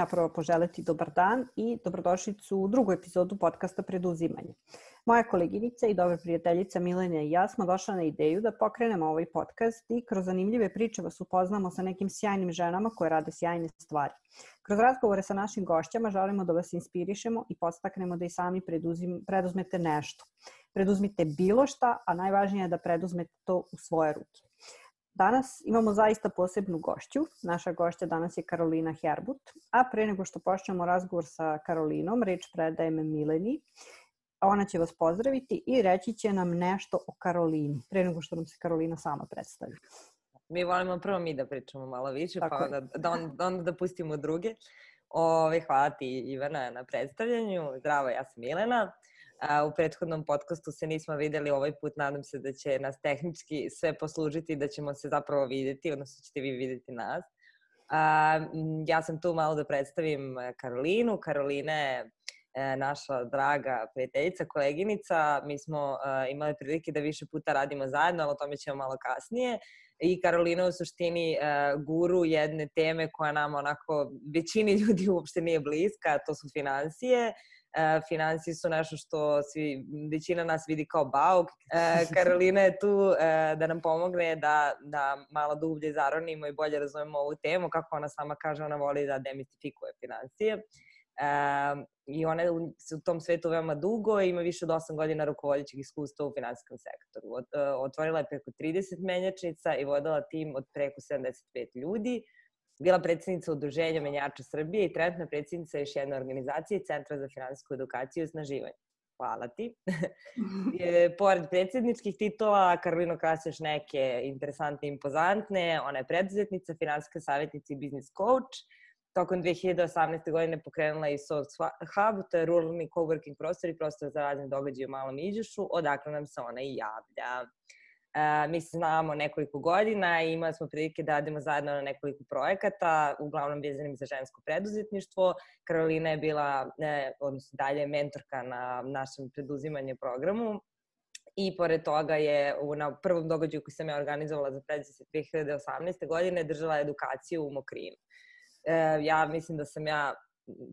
ja prvo poželeti dobar dan i dobrodošlicu u drugu epizodu podcasta Preduzimanje. Moja koleginica i dobra prijateljica Milenija i ja smo došla na ideju da pokrenemo ovaj podcast i kroz zanimljive priče vas upoznamo sa nekim sjajnim ženama koje rade sjajne stvari. Kroz razgovore sa našim gošćama želimo da vas inspirišemo i postaknemo da i sami preduzim, preduzmete nešto. Preduzmite bilo šta, a najvažnije je da preduzmete to u svoje ruke. Danas imamo zaista posebnu gošću. Naša gošća danas je Karolina Herbut, a pre nego što počnemo razgovor sa Karolinom, reč predajem Mileni. Ona će vas pozdraviti i reći će nam nešto o Karolini, pre nego što nam se Karolina sama predstavi. Mi volimo prvo mi da pričamo malo više, Tako pa onda da, on, onda da pustimo druge. Ove, hvala ti Ivana na predstavljanju. Zdravo, ja sam Milena. A, u prethodnom podcastu se nismo videli ovaj put, nadam se da će nas tehnički sve poslužiti da ćemo se zapravo videti, odnosno ćete vi videti nas. A, ja sam tu malo da predstavim Karolinu. Karolina je e, naša draga prijateljica, koleginica. Mi smo e, imali prilike da više puta radimo zajedno, ali o tome ćemo malo kasnije. I Karolina u suštini e, guru jedne teme koja nam onako većini ljudi uopšte nije bliska, to su financije e, financije su nešto što svi, većina nas vidi kao bauk. E, Karolina je tu e, da nam pomogne da, da malo dublje zaronimo i bolje razumemo ovu temu. Kako ona sama kaže, ona voli da demistifikuje financije. E, I ona je u, tom svetu veoma dugo i ima više od 8 godina rukovodjećeg iskustva u finansijskom sektoru. E, otvorila je preko 30 menjačnica i vodila tim od preko 75 ljudi bila predsednica Udruženja menjača Srbije i trenutna predsednica još jedne organizacije Centra za finansijsku edukaciju i osnaživanje. Hvala ti. je, pored predsedničkih titula, Karolino krasi još neke interesantne i impozantne. Ona je preduzetnica, finansijska savjetnica i biznis coach. Tokom 2018. godine pokrenula i Soft Hub, to je ruralni coworking prostor i prostor za razne događaje u Malom Iđušu, odakle nam se ona i javlja. Mi se znamo nekoliko godina i imali smo prilike da radimo zajedno na nekoliko projekata, uglavnom vezanim za žensko preduzetništvo. Karolina je bila, e, odnosno dalje, mentorka na našem preduzimanju programu. I pored toga je u, na prvom događaju koji sam ja organizovala za preduzet 2018. godine držala edukaciju u Mokrinu. E, ja mislim da sam ja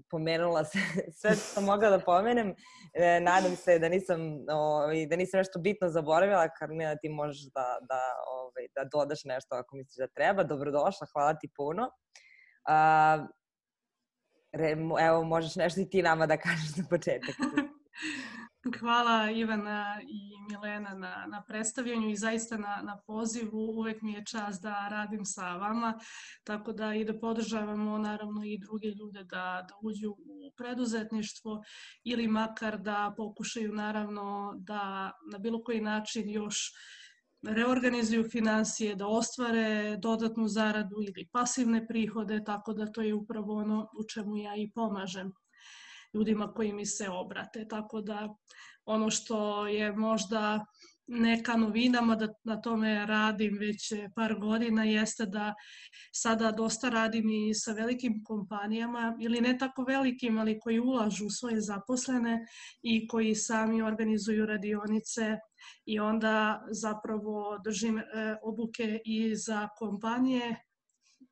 pomenula se sve što sam mogla da pomenem. E, nadam se da nisam, ovaj, da nisam nešto bitno zaboravila, Karolina, ti možeš da, da, ovaj, da dodaš nešto ako misliš da treba. Dobrodošla, hvala ti puno. A, re, evo, možeš nešto i ti nama da kažeš za početak. Hvala Ivana i Milena na, na predstavljanju i zaista na, na pozivu. Uvek mi je čast da radim sa vama, tako da i da podržavamo naravno i druge ljude da, da uđu u preduzetništvo ili makar da pokušaju naravno da na bilo koji način još reorganizuju financije, da ostvare dodatnu zaradu ili pasivne prihode, tako da to je upravo ono u čemu ja i pomažem ljudima koji mi se obrate. Tako da ono što je možda neka novinama da na tome radim već par godina jeste da sada dosta radim i sa velikim kompanijama ili ne tako velikim, ali koji ulažu u svoje zaposlene i koji sami organizuju radionice i onda zapravo držim e, obuke i za kompanije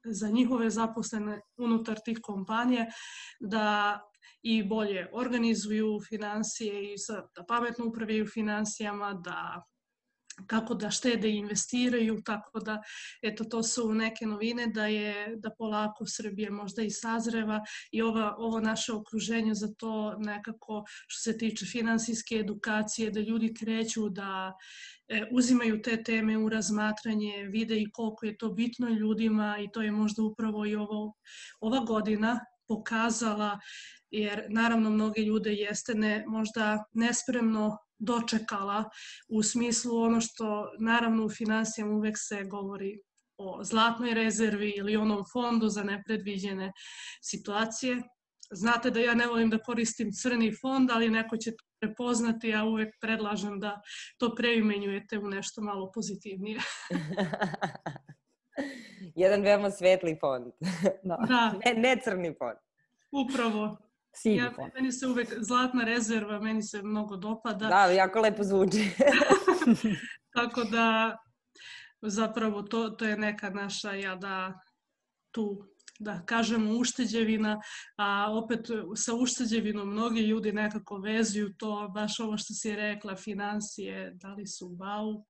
za njihove zaposlene unutar tih kompanije da i bolje organizuju financije i da pametno upravljaju financijama, da kako da štede i investiraju, tako da eto to su neke novine da je da polako Srbija možda i sazreva i ova, ovo naše okruženje za to nekako što se tiče finansijske edukacije, da ljudi kreću da e, uzimaju te teme u razmatranje, vide i koliko je to bitno ljudima i to je možda upravo i ovo, ova godina pokazala jer naravno mnoge ljude jeste ne, možda nespremno dočekala u smislu ono što naravno u finansijama uvek se govori o zlatnoj rezervi ili onom fondu za nepredviđene situacije. Znate da ja ne volim da koristim crni fond, ali neko će to prepoznati, ja uvek predlažem da to preimenjujete u nešto malo pozitivnije. Jedan veoma svetli fond. Da. da. Ne, ne crni fond. Upravo. Sivi ja. Meni se uvek zlatna rezerva, meni se mnogo dopada. Da, jako lepo zvuči. Tako da, zapravo, to, to je neka naša, ja da tu da kažemo ušteđevina, a opet sa ušteđevinom mnogi ljudi nekako vezuju to, baš ovo što si rekla, financije, da li su bauk,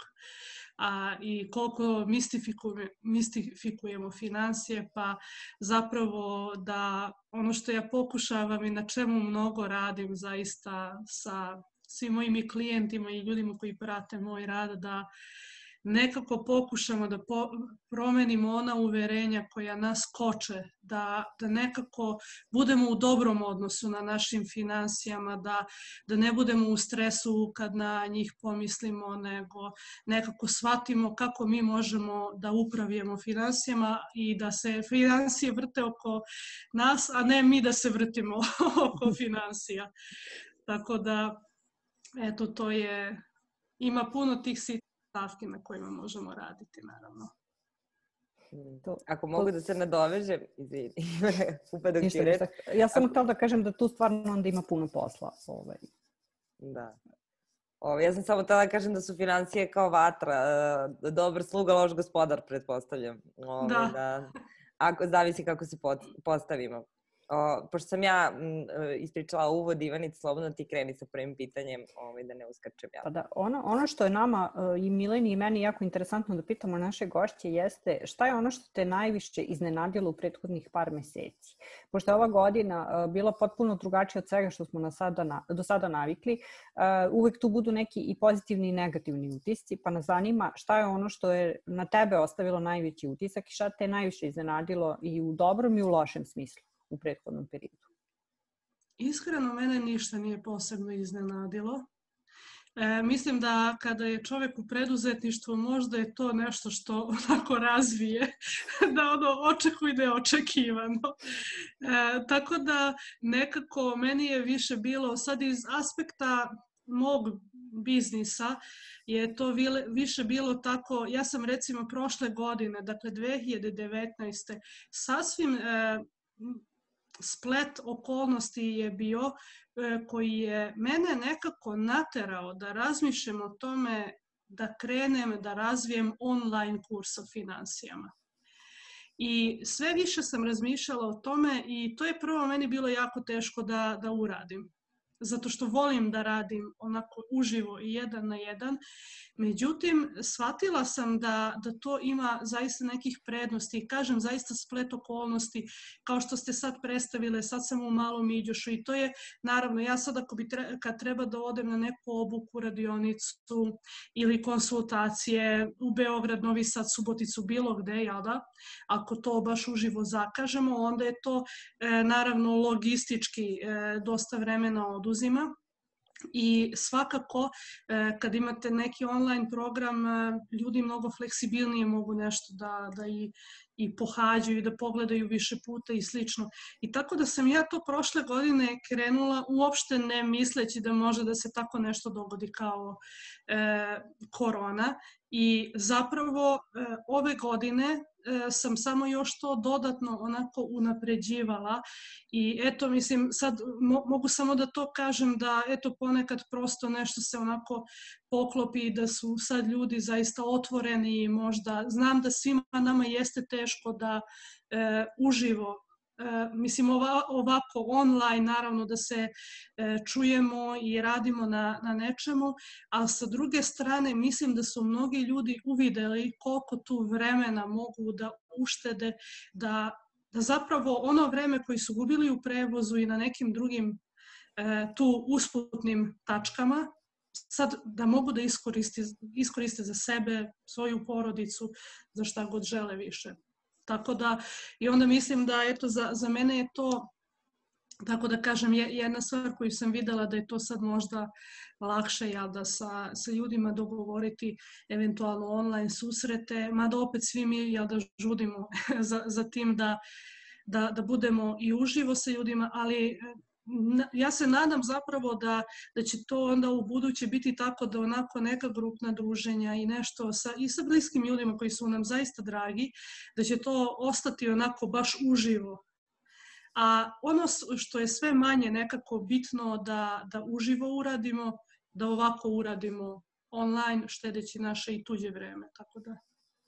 a, i koliko mistifikujemo, mistifikujemo financije, pa zapravo da ono što ja pokušavam i na čemu mnogo radim zaista sa svim mojim klijentima i ljudima koji prate moj rad, da nekako pokušamo da po, promenimo ona uverenja koja nas koče, da, da nekako budemo u dobrom odnosu na našim financijama, da, da ne budemo u stresu kad na njih pomislimo, nego nekako shvatimo kako mi možemo da upravljamo financijama i da se financije vrte oko nas, a ne mi da se vrtimo oko financija. Tako da, eto, to je, ima puno tih stavki na kojima možemo raditi, naravno. Hmm. To, Ako mogu to... da se nadovežem, izvini, upadak ti reč. Ja sam Ako... htela da kažem da tu stvarno onda ima puno posla. Ovaj. Da. Ovo, ja sam samo htela da kažem da su financije kao vatra, uh, dobar sluga, loš gospodar, pretpostavljam. Ove, da. da. Ako zavisi kako se postavimo. O, pošto sam ja m, e, ispričala uvod, Ivanic, slobodno ti kreni sa prvim pitanjem ovaj, da ne uskačem ja. Pa da, ono, ono što je nama uh, i Mileni i meni jako interesantno da pitamo naše gošće jeste šta je ono što te najviše iznenadilo u prethodnih par meseci? Pošto je ova godina uh, bila potpuno drugačija od svega što smo na sada na, do sada navikli, uvek tu budu neki i pozitivni i negativni utisci, pa nas zanima šta je ono što je na tebe ostavilo najveći utisak i šta te najviše iznenadilo i u dobrom i u lošem smislu u prethodnom periodu? Iskreno, mene ništa nije posebno iznenadilo. E, mislim da kada je čovek u preduzetništvu, možda je to nešto što onako razvije, da ono očekuje da je očekivano. E, tako da nekako meni je više bilo, sad iz aspekta mog biznisa je to više bilo tako, ja sam recimo prošle godine, dakle 2019. sasvim e, splet okolnosti je bio e, koji je mene nekako naterao da razmišljam o tome da krenem da razvijem online kurs o financijama. I sve više sam razmišljala o tome i to je prvo meni bilo jako teško da, da uradim zato što volim da radim onako uživo i jedan na jedan. Međutim, shvatila sam da, da to ima zaista nekih prednosti kažem zaista splet okolnosti kao što ste sad predstavile, sad sam u malom iđošu i to je naravno ja sad ako bi tre, kad treba da odem na neku obuku, radionicu ili konsultacije u Beograd, Novi Sad, Suboticu, bilo gde, jel da? Ako to baš uživo zakažemo, onda je to e, naravno logistički e, dosta vremena oduzima i svakako e, kad imate neki online program e, ljudi mnogo fleksibilnije mogu nešto da, da i, i pohađaju i da pogledaju više puta i slično. I tako da sam ja to prošle godine krenula uopšte ne misleći da može da se tako nešto dogodi kao e, korona i zapravo e, ove godine sam samo još to dodatno onako unapređivala i eto mislim sad mo mogu samo da to kažem da eto ponekad prosto nešto se onako poklopi da su sad ljudi zaista otvoreni i možda znam da svima nama jeste teško da e, uživo E, mislim ova, ovako online naravno da se e, čujemo i radimo na, na nečemu, a sa druge strane mislim da su mnogi ljudi uvideli koliko tu vremena mogu da uštede, da, da zapravo ono vreme koji su gubili u prevozu i na nekim drugim e, tu usputnim tačkama, sad da mogu da iskoriste, iskoriste za sebe, svoju porodicu, za šta god žele više. Tako da, i onda mislim da, eto, za, za mene je to, tako da kažem, jedna stvar koju sam videla da je to sad možda lakše, jel, da sa, sa ljudima dogovoriti eventualno online susrete, mada opet svi mi, jel, da žudimo za, za tim da, da, da budemo i uživo sa ljudima, ali ja se nadam zapravo da, da će to onda u buduće biti tako da onako neka grupna druženja i nešto sa, i sa bliskim ljudima koji su nam zaista dragi, da će to ostati onako baš uživo. A ono što je sve manje nekako bitno da, da uživo uradimo, da ovako uradimo online, štedeći naše i tuđe vreme. Tako da.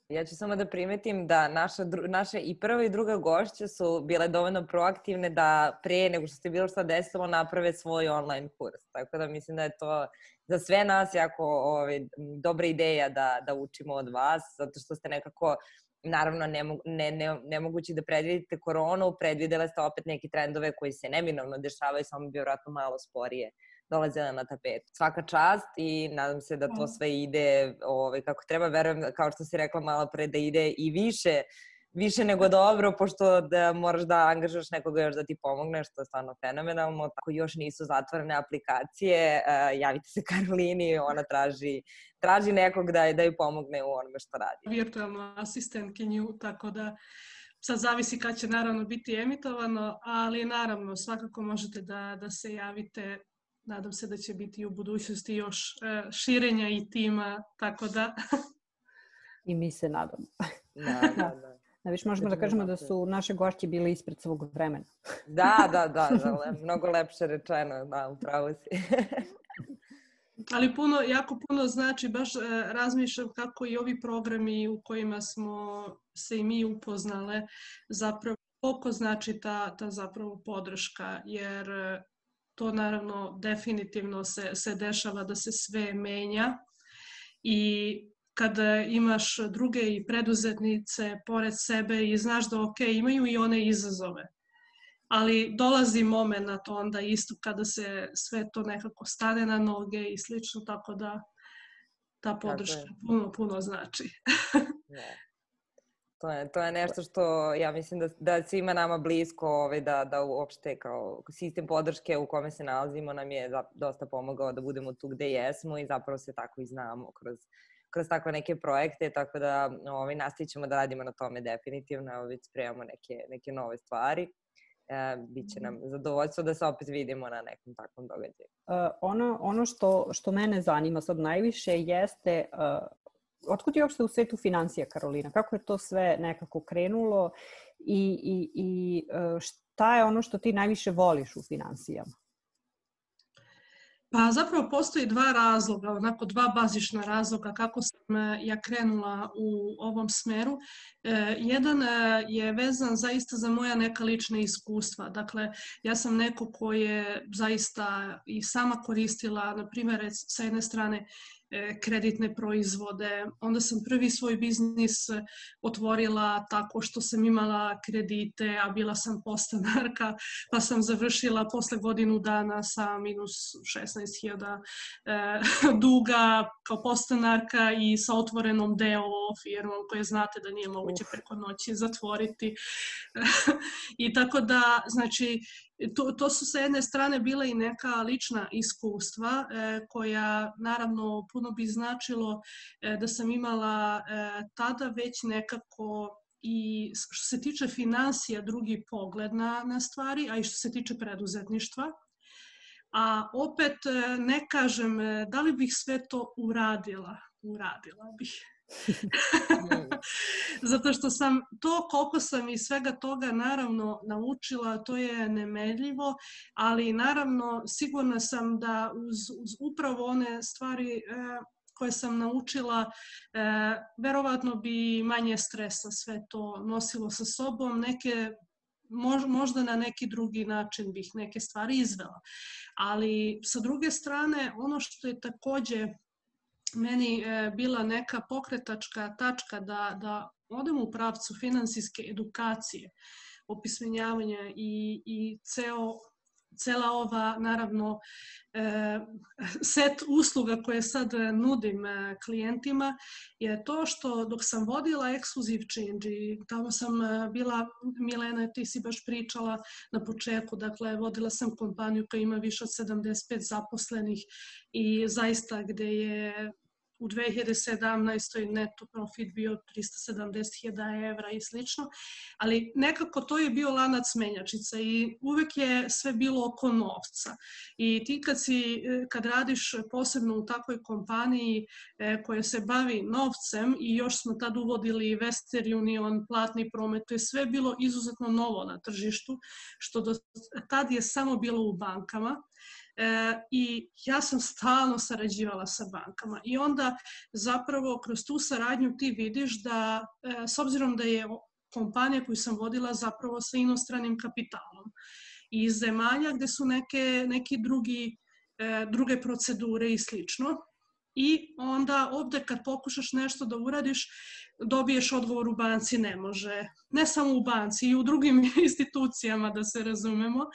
Ja ću samo da primetim da naša, naše i prva i druga gošća su bile dovoljno proaktivne da pre nego što se bilo šta desilo naprave svoj online kurs. Tako da mislim da je to za sve nas jako ovaj, dobra ideja da, da učimo od vas, zato što ste nekako naravno ne, ne, ne, nemogući da predvidite koronu, predvidele ste opet neke trendove koji se neminovno dešavaju, samo bi vjerojatno malo sporije dolazila na tapet. Svaka čast i nadam se da to sve ide ovaj, kako treba. Verujem, kao što si rekla malo pre, da ide i više više nego dobro, pošto da moraš da angažaš nekoga još da ti pomogne, što je stvarno fenomenalno. Ako još nisu zatvorene aplikacije, uh, javite se Karolini, ona traži, traži nekog da, da ju pomogne u onome što radi. Virtualnu asistentkinju, tako da sad zavisi kad će naravno biti emitovano, ali naravno svakako možete da, da se javite nadam se da će biti u budućnosti još uh, širenja i tima, tako da... I mi se nadamo. Da, da, da. Da, viš, možemo da kažemo da su naše gošće bile ispred svog vremena. da, da, da, da le, mnogo lepše rečeno, da, upravo si. Ali puno, jako puno znači, baš e, razmišljam kako i ovi programi u kojima smo se i mi upoznale, zapravo koliko znači ta, ta zapravo podrška, jer e, to naravno definitivno se, se dešava da se sve menja i kada imaš druge i preduzetnice pored sebe i znaš da ok, imaju i one izazove. Ali dolazi moment onda isto kada se sve to nekako stane na noge i slično, tako da ta podrška puno, puno znači. To je, to je nešto što ja mislim da, da svima nama blisko ovaj, da, da uopšte kao sistem podrške u kome se nalazimo nam je dosta pomogao da budemo tu gde jesmo i zapravo se tako i znamo kroz kroz takve neke projekte, tako da ovaj, nastavit ćemo da radimo na tome definitivno, evo već spremamo neke, neke nove stvari. E, biće nam zadovoljstvo da se opet vidimo na nekom takvom događaju. Uh, ono, ono što, što mene zanima sad najviše jeste uh, otkud je uopšte u svetu financija, Karolina? Kako je to sve nekako krenulo i, i, i šta je ono što ti najviše voliš u financijama? Pa zapravo postoji dva razloga, onako dva bazična razloga kako sam e, ja krenula u ovom smeru. E, jedan e, je vezan zaista za moja neka lična iskustva. Dakle, ja sam neko ko je zaista i sama koristila, na primjer, sa jedne strane E, kreditne proizvode. Onda sam prvi svoj biznis otvorila tako što sam imala kredite, a bila sam postanarka, pa sam završila posle godinu dana sa minus 16.000 e, duga kao postanarka i sa otvorenom deo firmom koje znate da nije moguće preko noći zatvoriti. I tako da, znači, to, to su sa jedne strane bila i neka lična iskustva e, koja naravno puno bi značilo e, da sam imala e, tada već nekako i što se tiče financija drugi pogled na, na stvari, a i što se tiče preduzetništva. A opet e, ne kažem e, da li bih sve to uradila, uradila bih. Zato što sam to koliko sam iz svega toga naravno naučila, to je nemeljivo, ali naravno sigurna sam da uz, uz upravo one stvari e, koje sam naučila, e, verovatno bi manje stresa sve to nosilo sa sobom, neke možda na neki drugi način bih neke stvari izvela. Ali sa druge strane, ono što je takođe meni e, bila neka pokretačka tačka da, da odem u pravcu finansijske edukacije, opismenjavanja i, i ceo cela ova, naravno, e, set usluga koje sad nudim e, klijentima je to što dok sam vodila Exclusive Change i tamo sam bila, Milena, ti si baš pričala na početku, dakle, vodila sam kompaniju koja ima više od 75 zaposlenih i zaista gde je u 2017. neto profit bio 370.000 evra i slično, ali nekako to je bio lanac menjačica i uvek je sve bilo oko novca. I ti kad, si, kad radiš posebno u takvoj kompaniji e, koja se bavi novcem i još smo tad uvodili Western Union, platni promet, to je sve bilo izuzetno novo na tržištu, što do tad je samo bilo u bankama E, I ja sam stalno sarađivala sa bankama i onda zapravo kroz tu saradnju ti vidiš da e, s obzirom da je kompanija koju sam vodila zapravo sa inostranim kapitalom iz zemalja gde su neke, neki drugi, e, druge procedure i slično. I onda ovde kad pokušaš nešto da uradiš, dobiješ odgovor u banci ne može. Ne samo u banci, i u drugim institucijama da se razumemo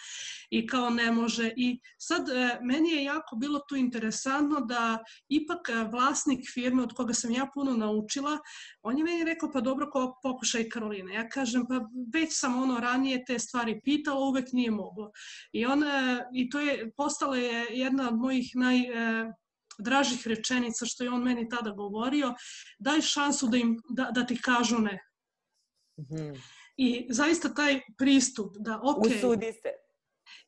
i kao ne može. I sad e, meni je jako bilo tu interesantno da ipak e, vlasnik firme od koga sam ja puno naučila, on je meni rekao pa dobro ko pokušaj Karolina. Ja kažem pa već sam ono ranije te stvari pitala, uvek nije moglo. I, on, i to je postala je jedna od mojih naj e, dražih rečenica što je on meni tada govorio, daj šansu da, im, da, da ti kažu ne. Mm -hmm. I zaista taj pristup da ok, usudi se.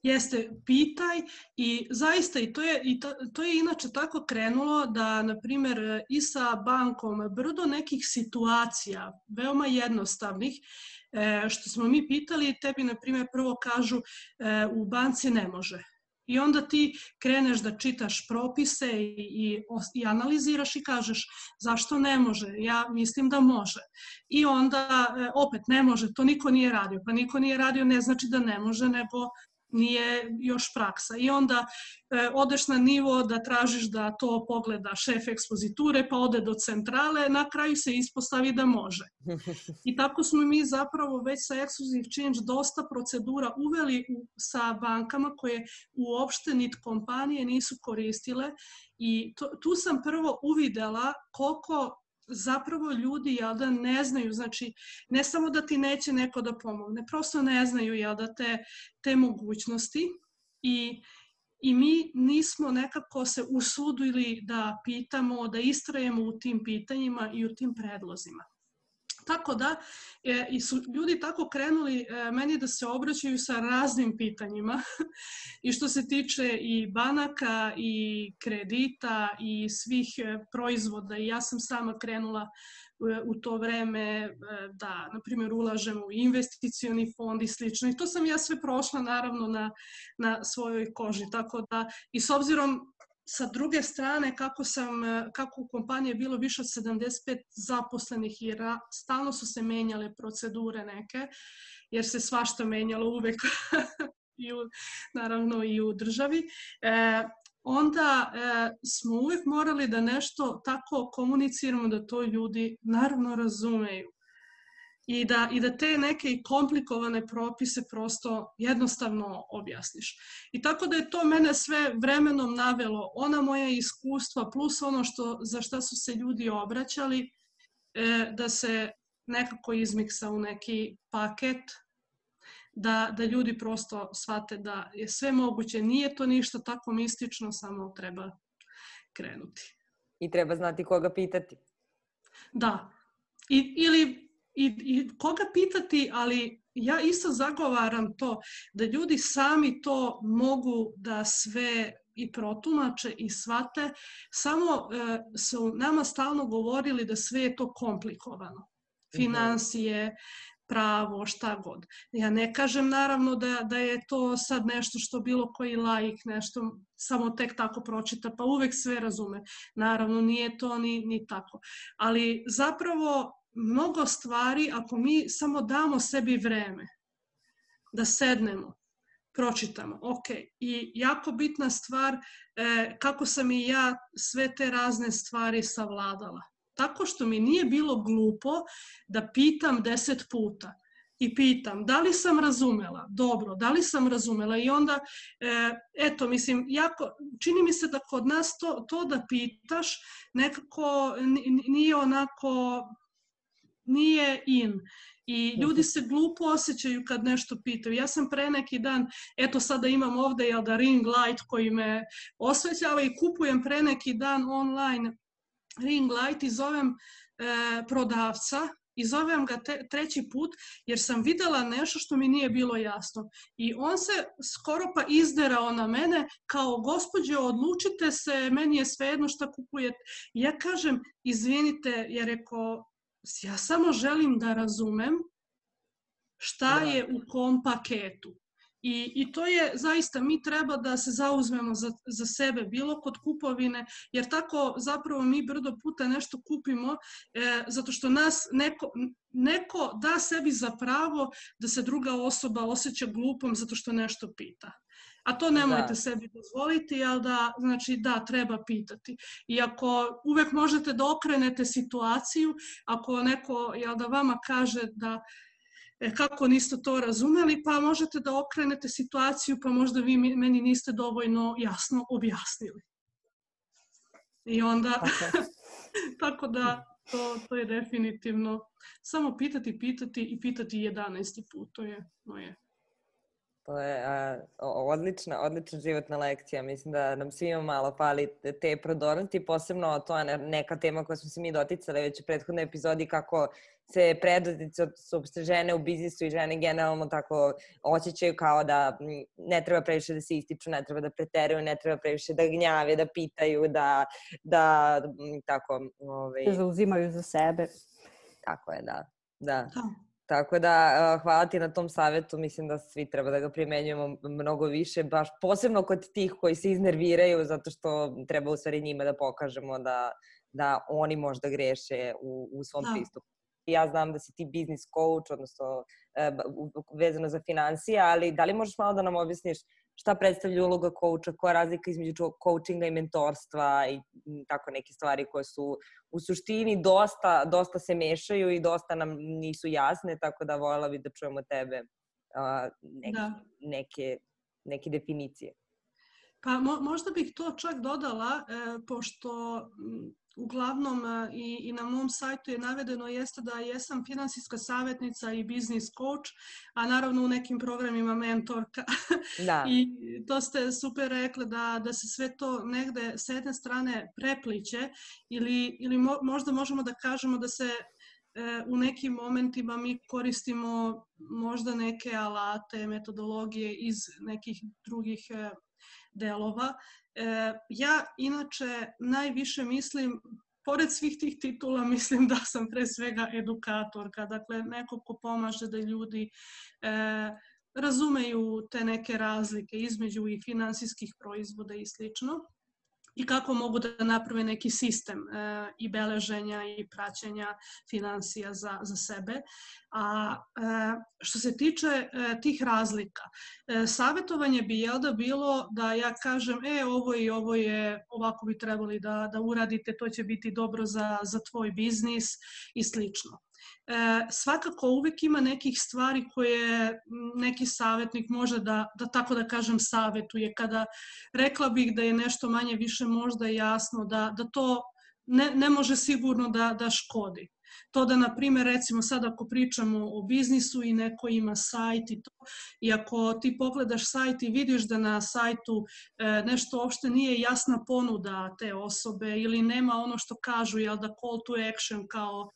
Jeste, pitaj i zaista i to je, i to, to je inače tako krenulo da, na primer, i sa bankom brdo nekih situacija, veoma jednostavnih, e, što smo mi pitali, tebi, na primer, prvo kažu e, u banci ne može I onda ti kreneš da čitaš propise i, i, i analiziraš i kažeš zašto ne može, ja mislim da može. I onda e, opet ne može, to niko nije radio. Pa niko nije radio ne znači da ne može, nego nije još praksa. I onda e, odeš na nivo da tražiš da to pogleda šef ekspoziture, pa ode do centrale, na kraju se ispostavi da može. I tako smo mi zapravo već sa Exclusive Change dosta procedura uveli u, sa bankama koje uopšte nit kompanije nisu koristile i to, tu sam prvo uvidela koliko zapravo ljudi jel da ne znaju, znači ne samo da ti neće neko da pomogne, prosto ne znaju jel da te, te mogućnosti i i mi nismo nekako se usudili da pitamo, da istrajemo u tim pitanjima i u tim predlozima. Tako da e, i su ljudi tako krenuli e, meni da se obraćaju sa raznim pitanjima i što se tiče i banaka i kredita i svih e, proizvoda i ja sam sama krenula u to vreme da, na primjer, ulažem u investicioni fond i slično. I to sam ja sve prošla naravno na, na svojoj koži. Tako da i s obzirom sa druge strane, kako, sam, e, kako u kompaniji je bilo više od 75 zaposlenih i ra, stalno su se menjale procedure neke, jer se svašta menjalo uvek i u, naravno i u državi, e, onda e, smo uvek morali da nešto tako komuniciramo da to ljudi naravno razumeju i da, i da te neke komplikovane propise prosto jednostavno objasniš. I tako da je to mene sve vremenom navelo, ona moja iskustva plus ono što, za šta su se ljudi obraćali, e, da se nekako izmiksa u neki paket, da, da ljudi prosto shvate da je sve moguće, nije to ništa tako mistično, samo treba krenuti. I treba znati koga pitati. Da. I, ili i, i koga pitati, ali ja isto zagovaram to da ljudi sami to mogu da sve i protumače i svate, samo e, su nama stalno govorili da sve je to komplikovano. Mhm. Financije, pravo, šta god. Ja ne kažem naravno da, da je to sad nešto što bilo koji laik nešto samo tek tako pročita, pa uvek sve razume. Naravno, nije to ni, ni tako. Ali zapravo mnogo stvari ako mi samo damo sebi vreme da sednemo, pročitamo. Ok, i jako bitna stvar e, kako sam i ja sve te razne stvari savladala. Tako što mi nije bilo glupo da pitam deset puta i pitam da li sam razumela, dobro, da li sam razumela i onda, e, eto, mislim, jako, čini mi se da kod nas to, to da pitaš nekako nije onako nije in. I ljudi se glupo osjećaju kad nešto pitaju. Ja sam pre neki dan, eto sada imam ovde jel da ring light koji me osvećava i kupujem pre neki dan online ring light i zovem e, prodavca i zovem ga te, treći put jer sam videla nešto što mi nije bilo jasno. I on se skoro pa izderao na mene kao gospođe odlučite se, meni je svejedno šta kupujete. Ja kažem izvinite, je rekao ja samo želim da razumem šta da. je u kom paketu. I, I to je zaista, mi treba da se zauzmemo za, za sebe, bilo kod kupovine, jer tako zapravo mi brdo puta nešto kupimo, e, zato što nas neko, neko da sebi za pravo da se druga osoba osjeća glupom zato što nešto pita. A to nemojte da. sebi dozvoliti, ali da, znači da, treba pitati. I ako uvek možete da okrenete situaciju, ako neko, jel da vama kaže da e, kako niste to razumeli, pa možete da okrenete situaciju, pa možda vi meni niste dovoljno jasno objasnili. I onda, okay. tako da to, to je definitivno samo pitati, pitati i pitati 11. put, to je moje To je a, odlična, odlična životna lekcija. Mislim da nam svima malo fali te prodornosti, posebno to je neka tema koja smo se mi doticali već u prethodnoj epizodi kako se preduzetnici su žene u biznisu i žene generalno tako osjećaju kao da ne treba previše da se ističu, ne treba da preteraju, ne treba previše da gnjave, da pitaju, da, da tako... Ovaj... Da zauzimaju za sebe. Tako je, da. Da. da. Tako da, hvala ti na tom savetu, mislim da svi treba da ga primenjujemo mnogo više, baš posebno kod tih koji se iznerviraju, zato što treba u stvari njima da pokažemo da, da oni možda greše u, u svom da. pristupu. Ja znam da si ti business coach, odnosno vezano za financije, ali da li možeš malo da nam objasniš šta predstavlja uloga kouča, koja je razlika između coachinga i mentorstva i tako neke stvari koje su u suštini dosta, dosta se mešaju i dosta nam nisu jasne, tako da voljela bi da čujemo tebe uh, neke, da. neke, neke definicije. Pa mo, možda bih to čak dodala, e, pošto uglavnom e, i, i na mom sajtu je navedeno jeste da jesam finansijska savjetnica i biznis coach, a naravno u nekim programima mentorka. Da. I to ste super rekli da, da se sve to negde s jedne strane prepliće ili, ili mo, možda možemo da kažemo da se e, u nekim momentima mi koristimo možda neke alate, metodologije iz nekih drugih e, delova. E, ja inače najviše mislim pored svih tih titula mislim da sam pre svega edukatorka, dakle neko ko pomaže da ljudi e, razumeju te neke razlike između i finansijskih proizvoda i slično i kako mogu da naprave neki sistem e, i beleženja i praćenja financija za, za sebe. A e, što se tiče e, tih razlika, e, savjetovanje bi jel da bilo da ja kažem, e, ovo i ovo je, ovako bi trebali da, da uradite, to će biti dobro za, za tvoj biznis i slično. E, svakako uvek ima nekih stvari koje neki savjetnik može da, da tako da kažem savetuje. Kada rekla bih da je nešto manje više možda jasno, da, da to ne, ne može sigurno da, da škodi. To da, na primjer, recimo sad ako pričamo o biznisu i neko ima sajt i to, i ako ti pogledaš sajt i vidiš da na sajtu e, nešto uopšte nije jasna ponuda te osobe ili nema ono što kažu, jel da call to action kao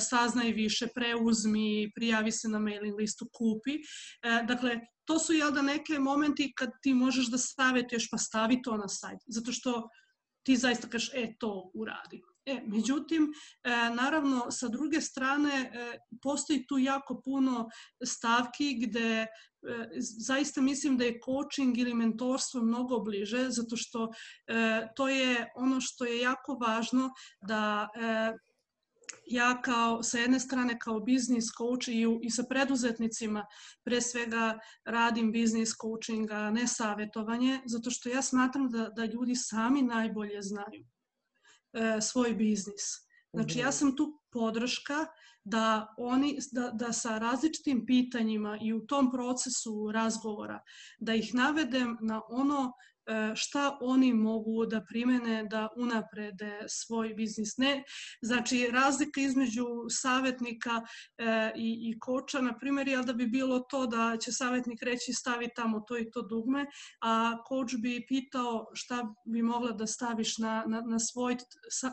saznaj više, preuzmi, prijavi se na mailing listu, kupi. E, dakle, to su jel da neke momenti kad ti možeš da savjetuješ pa stavi to na sajt, zato što ti zaista kažeš, e, to uradi. E, međutim, e, naravno, sa druge strane, postoji tu jako puno stavki gde zaista mislim da je coaching ili mentorstvo mnogo bliže, zato što to je ono što je jako važno da ja kao sa jedne strane kao biznis coach i, i sa preduzetnicima pre svega radim biznis coaching, a ne savjetovanje, zato što ja smatram da, da ljudi sami najbolje znaju e, svoj biznis. Znači ja mhm. sam tu podrška da oni da, da sa različitim pitanjima i u tom procesu razgovora da ih navedem na ono šta oni mogu da primene da unaprede svoj biznis. Ne, znači razlika između savjetnika e, i, i koča, na primjer, je da bi bilo to da će savjetnik reći stavi tamo to i to dugme, a koč bi pitao šta bi mogla da staviš na, na, na svoj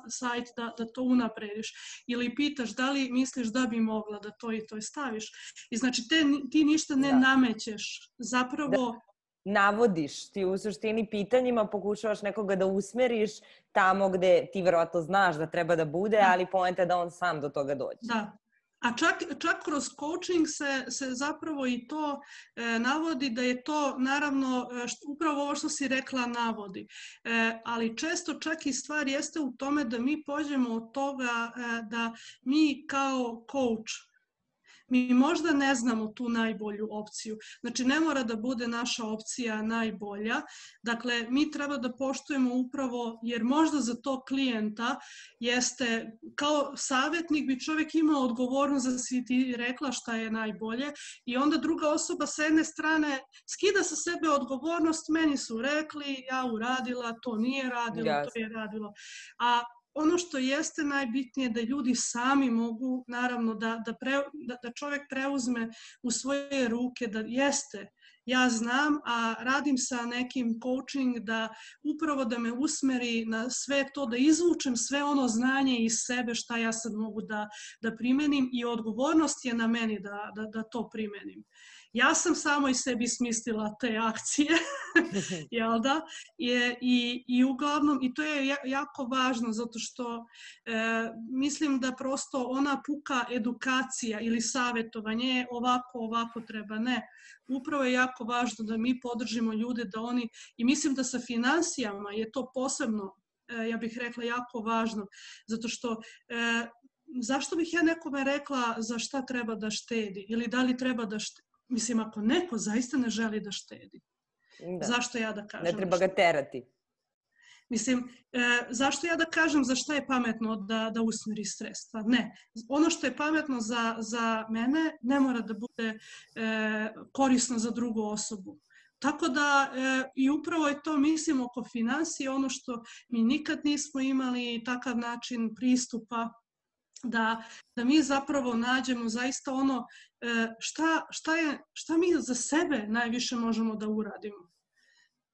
sajt da, da to unaprediš. Ili pitaš da li misliš da bi mogla da to i to staviš. I znači te, ti ništa ne da. namećeš. Zapravo da navodiš, ti u suštini pitanjima pokušavaš nekoga da usmeriš tamo gde ti verovatno znaš da treba da bude, da. ali poenta je da on sam do toga dođe. Da, A čak, čak kroz coaching se, se zapravo i to e, navodi da je to naravno e, što, upravo ovo što si rekla navodi. E, ali često čak i stvar jeste u tome da mi pođemo od toga e, da mi kao coach mi možda ne znamo tu najbolju opciju. Znači, ne mora da bude naša opcija najbolja. Dakle, mi treba da poštujemo upravo, jer možda za to klijenta jeste, kao savjetnik bi čovjek imao odgovornost za si ti rekla šta je najbolje i onda druga osoba sa jedne strane skida sa sebe odgovornost, meni su rekli, ja uradila, to nije radilo, yes. to je radilo. A ono što jeste najbitnije da ljudi sami mogu, naravno, da, da, pre, da, da čovjek preuzme u svoje ruke da jeste, ja znam, a radim sa nekim coaching da upravo da me usmeri na sve to, da izvučem sve ono znanje iz sebe šta ja sad mogu da, da primenim i odgovornost je na meni da, da, da to primenim. Ja sam samo i sebi smislila te akcije, jel da? I, i, I uglavnom, i to je jako važno zato što e, mislim da prosto ona puka edukacija ili savjetovanje ovako, ovako treba, ne. Upravo je jako važno da mi podržimo ljude da oni, i mislim da sa financijama je to posebno, e, ja bih rekla, jako važno, zato što e, zašto bih ja nekome rekla za šta treba da štedi ili da li treba da štedi Mislim, ako neko zaista ne želi da štedi, da. zašto ja da kažem? Ne treba ga terati. Mislim, e, zašto ja da kažem za šta je pametno da, da usmeri sredstva? Ne. Ono što je pametno za, za mene ne mora da bude e, korisno za drugu osobu. Tako da e, i upravo je to, mislim, oko financije ono što mi nikad nismo imali takav način pristupa da, da mi zapravo nađemo zaista ono e, šta, šta, je, šta mi za sebe najviše možemo da uradimo.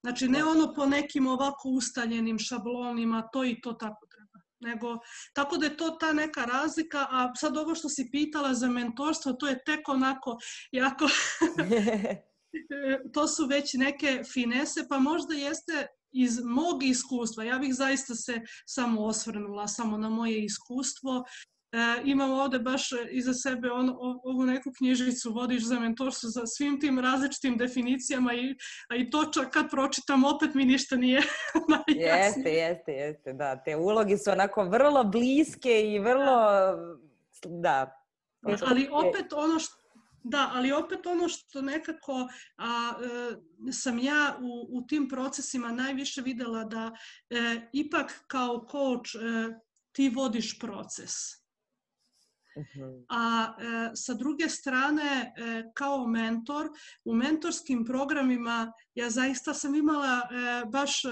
Znači ne ono po nekim ovako ustaljenim šablonima, to i to tako treba. Nego, tako da je to ta neka razlika, a sad ovo što si pitala za mentorstvo, to je tek onako jako... to su već neke finese, pa možda jeste iz mog iskustva, ja bih zaista se samo osvrnula samo na moje iskustvo imam ovde baš iza sebe on, ovu neku knjižicu vodiš za mentorstvo sa svim tim različitim definicijama i, a i to čak kad pročitam opet mi ništa nije Jeste, jeste, jeste, da. Te uloge su onako vrlo bliske i vrlo, da. da. Ali opet ono što Da, ali opet ono što nekako a, e, sam ja u, u tim procesima najviše videla da e, ipak kao coach e, ti vodiš proces. A e, sa druge strane, e, kao mentor, u mentorskim programima ja zaista sam imala e, baš e,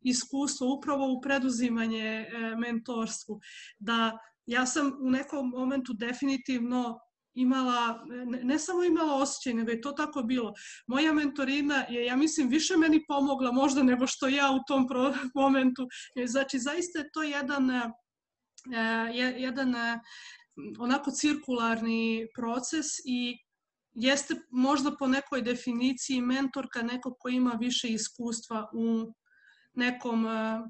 iskustvo upravo u preduzimanje e, mentorstvu. Da ja sam u nekom momentu definitivno imala, ne, samo imala osjećaj, nego je to tako bilo. Moja mentorina je, ja mislim, više meni pomogla možda nego što ja u tom momentu. Znači, zaista je to jedan, e, jedan onako cirkularni proces i jeste možda po nekoj definiciji mentorka neko ko ima više iskustva u nekom e,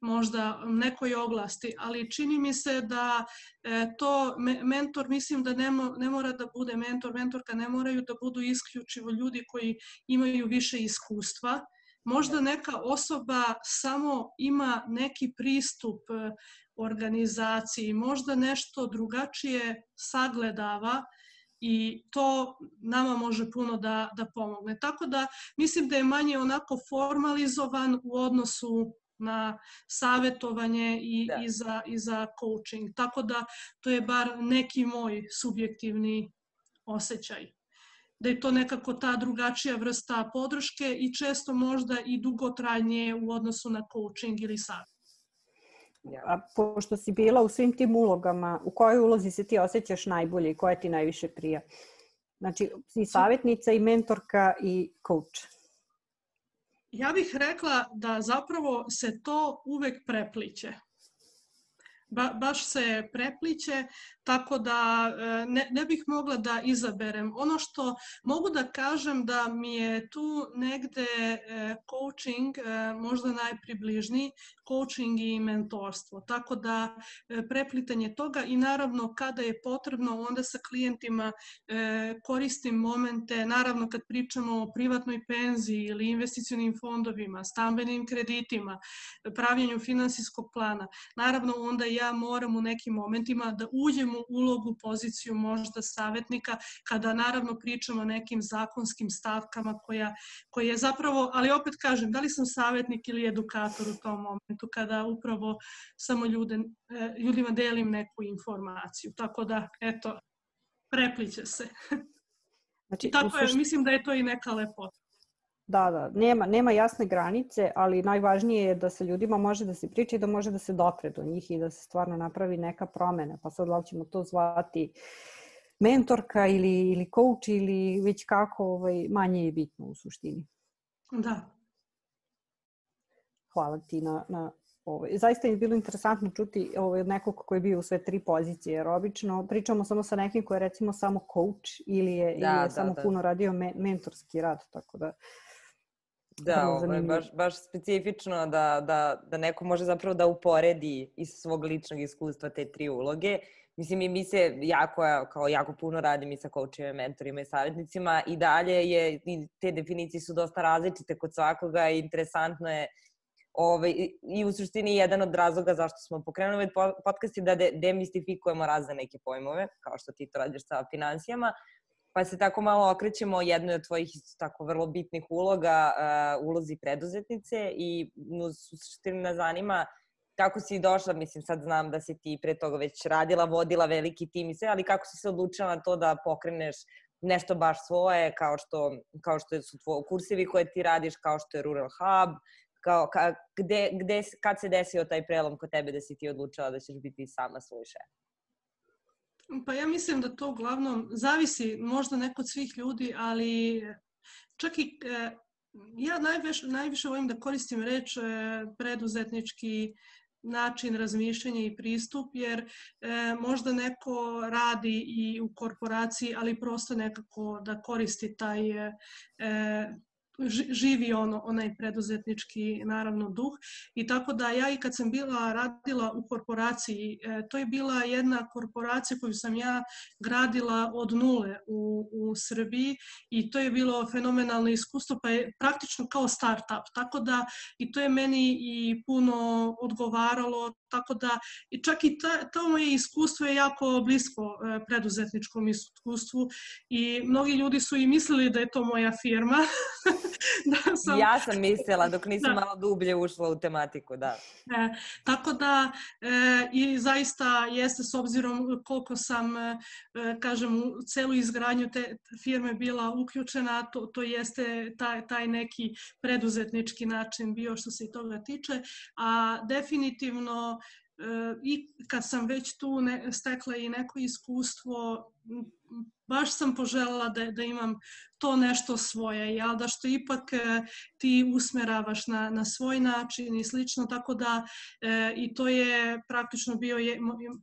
možda nekoj oblasti, ali čini mi se da e, to mentor mislim da ne, ne mora da bude mentor, mentorka ne moraju da budu isključivo ljudi koji imaju više iskustva. Možda neka osoba samo ima neki pristup e, organizaciji možda nešto drugačije sagledava i to nama može puno da, da pomogne. Tako da mislim da je manje onako formalizovan u odnosu na savetovanje i, da. i, za, i za coaching. Tako da to je bar neki moj subjektivni osjećaj. Da je to nekako ta drugačija vrsta podrške i često možda i dugotrajnije u odnosu na coaching ili savjet. A pošto si bila u svim tim ulogama, u kojoj ulozi se ti osjećaš najbolje i koja ti najviše prija? Znači, i savjetnica, i mentorka, i coach. Ja bih rekla da zapravo se to uvek prepliče. Ba, baš se prepliće, tako da e, ne, ne bih mogla da izaberem. Ono što mogu da kažem da mi je tu negde e, coaching e, možda najpribližniji, coaching i mentorstvo. Tako da preplitanje toga i naravno kada je potrebno onda sa klijentima koristim momente, naravno kad pričamo o privatnoj penziji ili investicionim fondovima, stambenim kreditima, pravljenju finansijskog plana, naravno onda ja moram u nekim momentima da uđem u ulogu, poziciju možda savjetnika, kada naravno pričamo o nekim zakonskim stavkama koja, koja je zapravo, ali opet kažem, da li sam savjetnik ili edukator u tom momentu, kada upravo samo ljude, e, ljudima delim neku informaciju. Tako da, eto, prepliće se. Znači, tako je, mislim da je to i neka lepota. Da, da, nema, nema jasne granice, ali najvažnije je da se ljudima može da se priča i da može da se dopre do njih i da se stvarno napravi neka promena. Pa sad da ćemo to zvati mentorka ili, ili coach ili već kako, ovaj, manje je bitno u suštini. Da. Hvala ti na, na Ovaj, zaista je bilo interesantno čuti ovaj, od nekog koji je bio u sve tri pozicije, jer obično pričamo samo sa nekim koji je recimo samo coach ili je, da, ili je da, samo da. puno radio me, mentorski rad, tako da Da, ovo je baš, baš specifično da, da, da neko može zapravo da uporedi iz svog ličnog iskustva te tri uloge. Mislim, i mi se jako, kao jako puno radimo i sa coachima, mentorima i savjetnicima i dalje je, i te definicije su dosta različite kod svakoga i interesantno je Ove, i, I u suštini jedan od razloga zašto smo pokrenuli ovaj podcast je da de, demistifikujemo razne neke pojmove, kao što ti to radiš sa financijama, pa se tako malo okrećemo jednoj od tvojih tako vrlo bitnih uloga, uh, ulozi preduzetnice i u suštini nas zanima kako si došla, mislim sad znam da si ti pre toga već radila, vodila veliki tim i sve, ali kako si se odlučila na to da pokreneš nešto baš svoje, kao što, kao što su tvoji kursevi koje ti radiš, kao što je Rural Hub, kao, ka, gde, gde, kad se desio taj prelom kod tebe da si ti odlučila da ćeš biti sama svoj šef? Pa ja mislim da to uglavnom zavisi možda neko od svih ljudi, ali čak i e, ja najviše, najviše volim da koristim reč e, preduzetnički način razmišljanja i pristup, jer e, možda neko radi i u korporaciji, ali prosto nekako da koristi taj e, živi ono, onaj preduzetnički naravno duh. I tako da ja i kad sam bila radila u korporaciji, e, to je bila jedna korporacija koju sam ja gradila od nule u, u Srbiji i to je bilo fenomenalno iskustvo pa je praktično kao start-up, tako da i to je meni i puno odgovaralo, tako da i čak i ta, to moje iskustvo je jako blisko e, preduzetničkom iskustvu i mnogi ljudi su i mislili da je to moja firma, da sam... Ja sam mislila dok nisam da. malo dublje ušla u tematiku, da. E, tako da e, i zaista jeste s obzirom koliko sam, e, kažem, u celu izgradnju te firme bila uključena, to, to jeste taj, taj neki preduzetnički način bio što se i toga tiče, a definitivno i kad sam već tu ne, stekla i neko iskustvo, baš sam poželjela da, da imam to nešto svoje, jel, da što ipak e, ti usmeravaš na, na svoj način i slično, tako da e, i to je praktično bio je,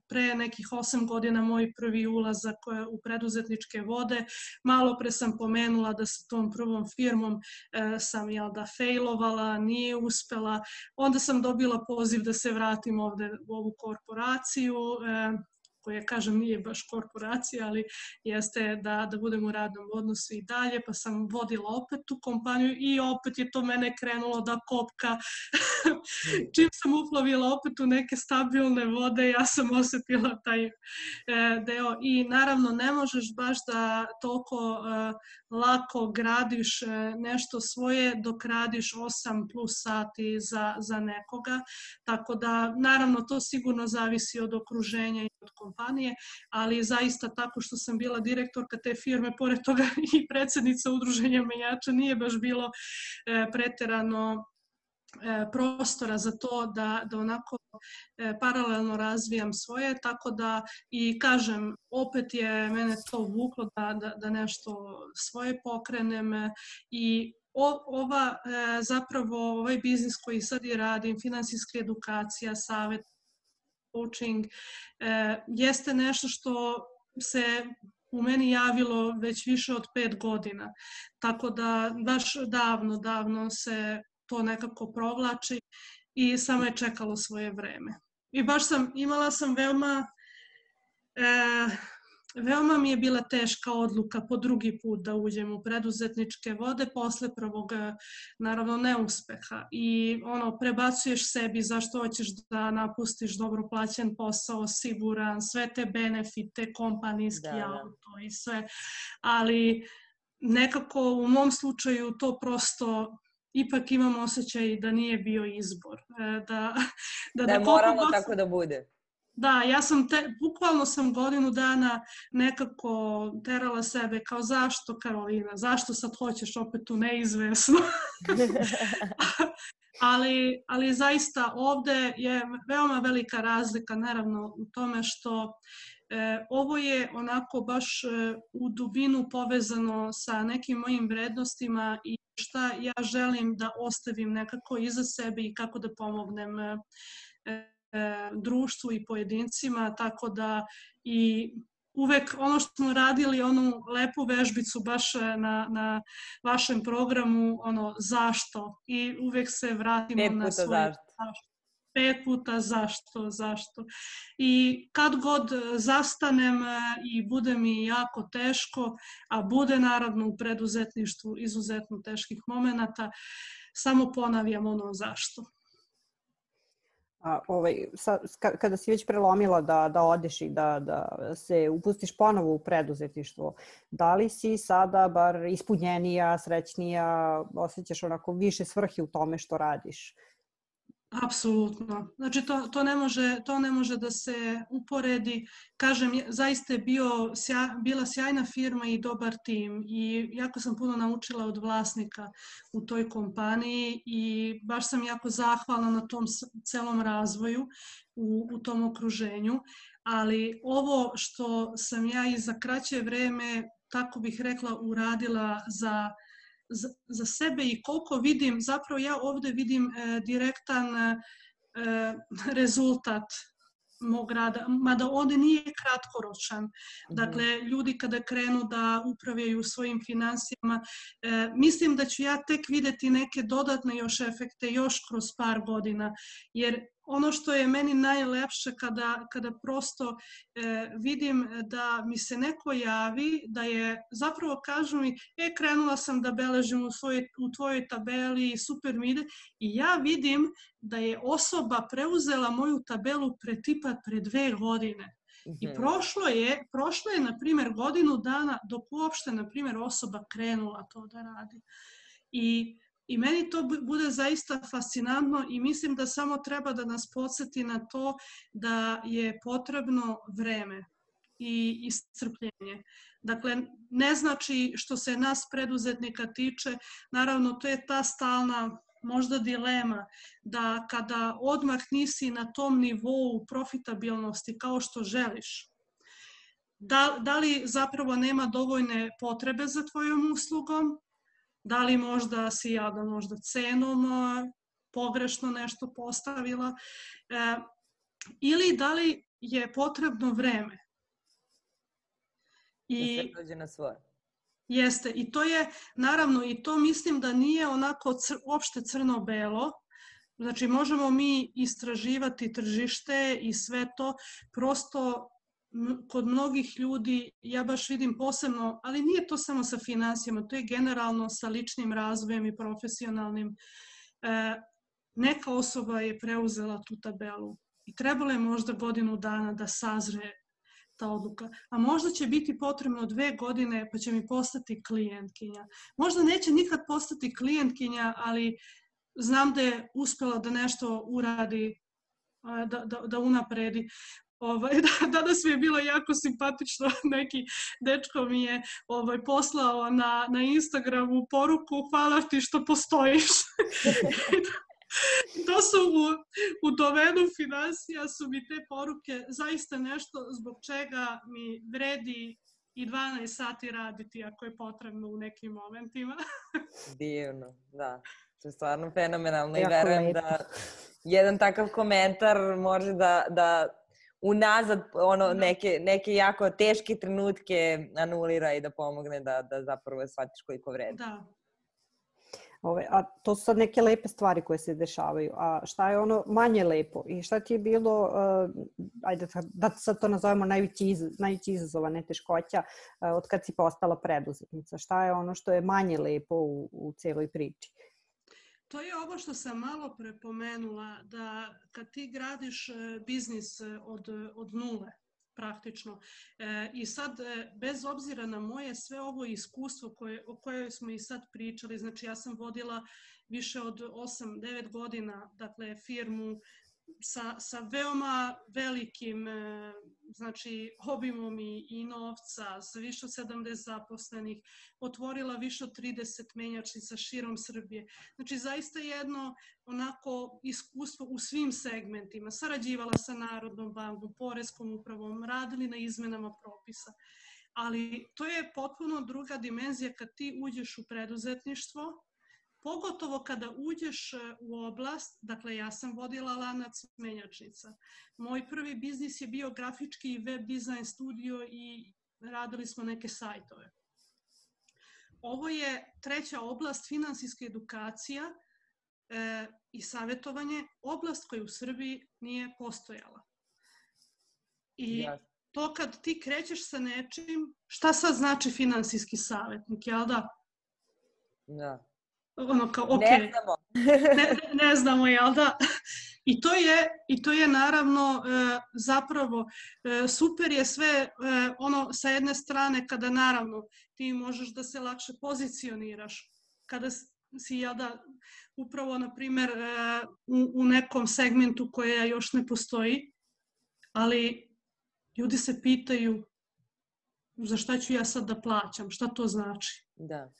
pre nekih 8 godina moj prvi ulazak e, u preduzetničke vode. Malo pre sam pomenula da sa tom prvom firmom e, sam jel, da failovala, nije uspela, onda sam dobila poziv da se vratim ovde u ovu korporaciju, e, koja, kažem, nije baš korporacija, ali jeste da, da budem u radnom odnosu i dalje, pa sam vodila opet tu kompaniju i opet je to mene krenulo da kopka. Čim sam uplovila opet u neke stabilne vode, ja sam osetila taj e, deo. I naravno ne možeš baš da toliko e, lako gradiš e, nešto svoje dok radiš 8 plus sati za, za nekoga, tako da naravno to sigurno zavisi od okruženja i od kompanije kompanije, ali zaista tako što sam bila direktorka te firme, pored toga i predsednica udruženja menjača, nije baš bilo e, preterano e, prostora za to da, da onako e, paralelno razvijam svoje, tako da i kažem, opet je mene to vuklo da, da, da nešto svoje pokrenem i o, ova zapravo ovaj biznis koji sad i radim, finansijska edukacija, savet, coaching e, jeste nešto što se u meni javilo već više od pet godina. Tako da baš davno, davno se to nekako provlači i samo je čekalo svoje vreme. I baš sam, imala sam veoma e, Veoma mi je bila teška odluka po drugi put da uđem u preduzetničke vode posle prvog, naravno, neuspeha. I ono, prebacuješ sebi zašto hoćeš da napustiš dobro plaćen posao, siguran, sve te benefite, kompanijski da, da. auto i sve. Ali nekako u mom slučaju to prosto ipak imam osjećaj da nije bio izbor. E, da, da, da, da moramo tako da bude. Da, ja sam, te, bukvalno sam godinu dana nekako terala sebe kao zašto Karolina, zašto sad hoćeš opet u neizvesno. ali, ali zaista ovde je veoma velika razlika naravno u tome što e, ovo je onako baš e, u dubinu povezano sa nekim mojim vrednostima i šta ja želim da ostavim nekako iza sebe i kako da pomognem e, društvu i pojedincima, tako da i uvek ono što smo radili, onu lepu vežbicu baš e, na, na vašem programu, ono zašto i uvek se vratimo na svoj zašto. Pet puta zašto, zašto. I kad god zastanem e, i bude mi jako teško, a bude naravno u preduzetništvu izuzetno teških momenata, samo ponavljam ono zašto. A, ovaj, sa, kada si već prelomila da, da odeš i da, da se upustiš ponovo u preduzetništvo, da li si sada bar ispunjenija, srećnija, osjećaš onako više svrhe u tome što radiš? Apsolutno. Znači to, to, ne može, to ne može da se uporedi. Kažem, zaista je bio, sja, bila sjajna firma i dobar tim i jako sam puno naučila od vlasnika u toj kompaniji i baš sam jako zahvalna na tom celom razvoju u, u tom okruženju. Ali ovo što sam ja i za kraće vreme, tako bih rekla, uradila za za, sebe i koliko vidim, zapravo ja ovde vidim e, direktan e, rezultat mog rada, mada on nije kratkoročan. Mhm. Dakle, ljudi kada krenu da upravljaju svojim financijama, e, mislim da ću ja tek videti neke dodatne još efekte još kroz par godina, jer ono što je meni najlepše kada, kada prosto e, vidim da mi se neko javi, da je, zapravo kažu mi, e, krenula sam da beležim u, svoj, u tvojoj tabeli, super mi ide, i ja vidim da je osoba preuzela moju tabelu pre tipa pre dve godine. I mhm. prošlo je, prošlo je, na primjer, godinu dana dok uopšte, na primjer, osoba krenula to da radi. I I meni to bude zaista fascinantno i mislim da samo treba da nas podsjeti na to da je potrebno vreme i iscrpljenje. Dakle, ne znači što se nas preduzetnika tiče, naravno to je ta stalna možda dilema da kada odmah nisi na tom nivou profitabilnosti kao što želiš, da, da li zapravo nema dovoljne potrebe za tvojom uslugom Da li možda si ja da možda cenom pogrešno nešto postavila e, ili da li je potrebno vreme. I, da se dođe na svoje. Jeste, i to je, naravno, i to mislim da nije onako cr, opšte crno-belo, Znači, možemo mi istraživati tržište i sve to, prosto kod mnogih ljudi, ja baš vidim posebno, ali nije to samo sa financijama, to je generalno sa ličnim razvojem i profesionalnim. E, neka osoba je preuzela tu tabelu i trebalo je možda godinu dana da sazre ta odluka. A možda će biti potrebno dve godine pa će mi postati klijentkinja. Možda neće nikad postati klijentkinja, ali znam da je uspela da nešto uradi da, da, da unapredi. Ovaj, da, danas mi je bilo jako simpatično, neki dečko mi je ovaj, poslao na, na Instagramu poruku hvala ti što postojiš. to su u, u domenu financija su mi te poruke zaista nešto zbog čega mi vredi i 12 sati raditi ako je potrebno u nekim momentima. Divno, da. To je stvarno fenomenalno jako i verujem lepo. da jedan takav komentar može da, da unazad ono, da. neke, neke jako teške trenutke anulira i da pomogne da, da zapravo shvatiš koliko vredi. Da, Ove, a to su sad neke lepe stvari koje se dešavaju. A šta je ono manje lepo? I šta ti je bilo, uh, ajde da sad to nazovemo najveći, iz, najveći izazova, ne teškoća, uh, od kad si postala preduzetnica? Šta je ono što je manje lepo u, u celoj priči? To je ovo što sam malo prepomenula, da kad ti gradiš e, biznis od, od nule, praktično. E, I sad, e, bez obzira na moje sve ovo iskustvo koje, o kojoj smo i sad pričali, znači ja sam vodila više od 8-9 godina, dakle, firmu sa, sa veoma velikim e, znači, obimom i, i novca, sa više od 70 zaposlenih, otvorila više od 30 menjačnica širom Srbije. Znači, zaista jedno onako iskustvo u svim segmentima. Sarađivala sa Narodnom bankom, Poreskom upravom, radili na izmenama propisa. Ali to je potpuno druga dimenzija kad ti uđeš u preduzetništvo, Pogotovo kada uđeš e, u oblast, dakle ja sam vodila lanac menjačnica. Moj prvi biznis je bio grafički i web dizajn studio i radili smo neke sajtove. Ovo je treća oblast, finansijska edukacija e, i savjetovanje, oblast koja u Srbiji nije postojala. I to kad ti krećeš sa nečim, šta sad znači finansijski savjetnik, jel da? Da ono kao, ok, ne znamo, ne, ne znamo jel da? I to je, i to je naravno e, zapravo e, super je sve e, ono sa jedne strane kada naravno ti možeš da se lakše pozicioniraš kada si jel da upravo na primer e, u, u nekom segmentu koja još ne postoji ali ljudi se pitaju za šta ću ja sad da plaćam, šta to znači? Da.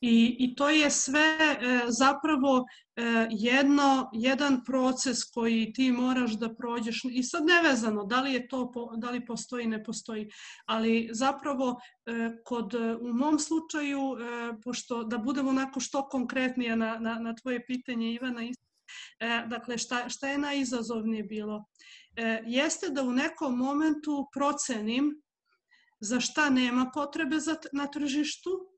I, I to je sve e, zapravo e, jedno, jedan proces koji ti moraš da prođeš i sad nevezano da li je to, da li postoji, ne postoji, ali zapravo e, kod, u mom slučaju, e, pošto da budemo onako što konkretnije na, na, na tvoje pitanje Ivana, e, dakle šta, šta je najizazovnije bilo? E, jeste da u nekom momentu procenim za šta nema potrebe za, na tržištu, e,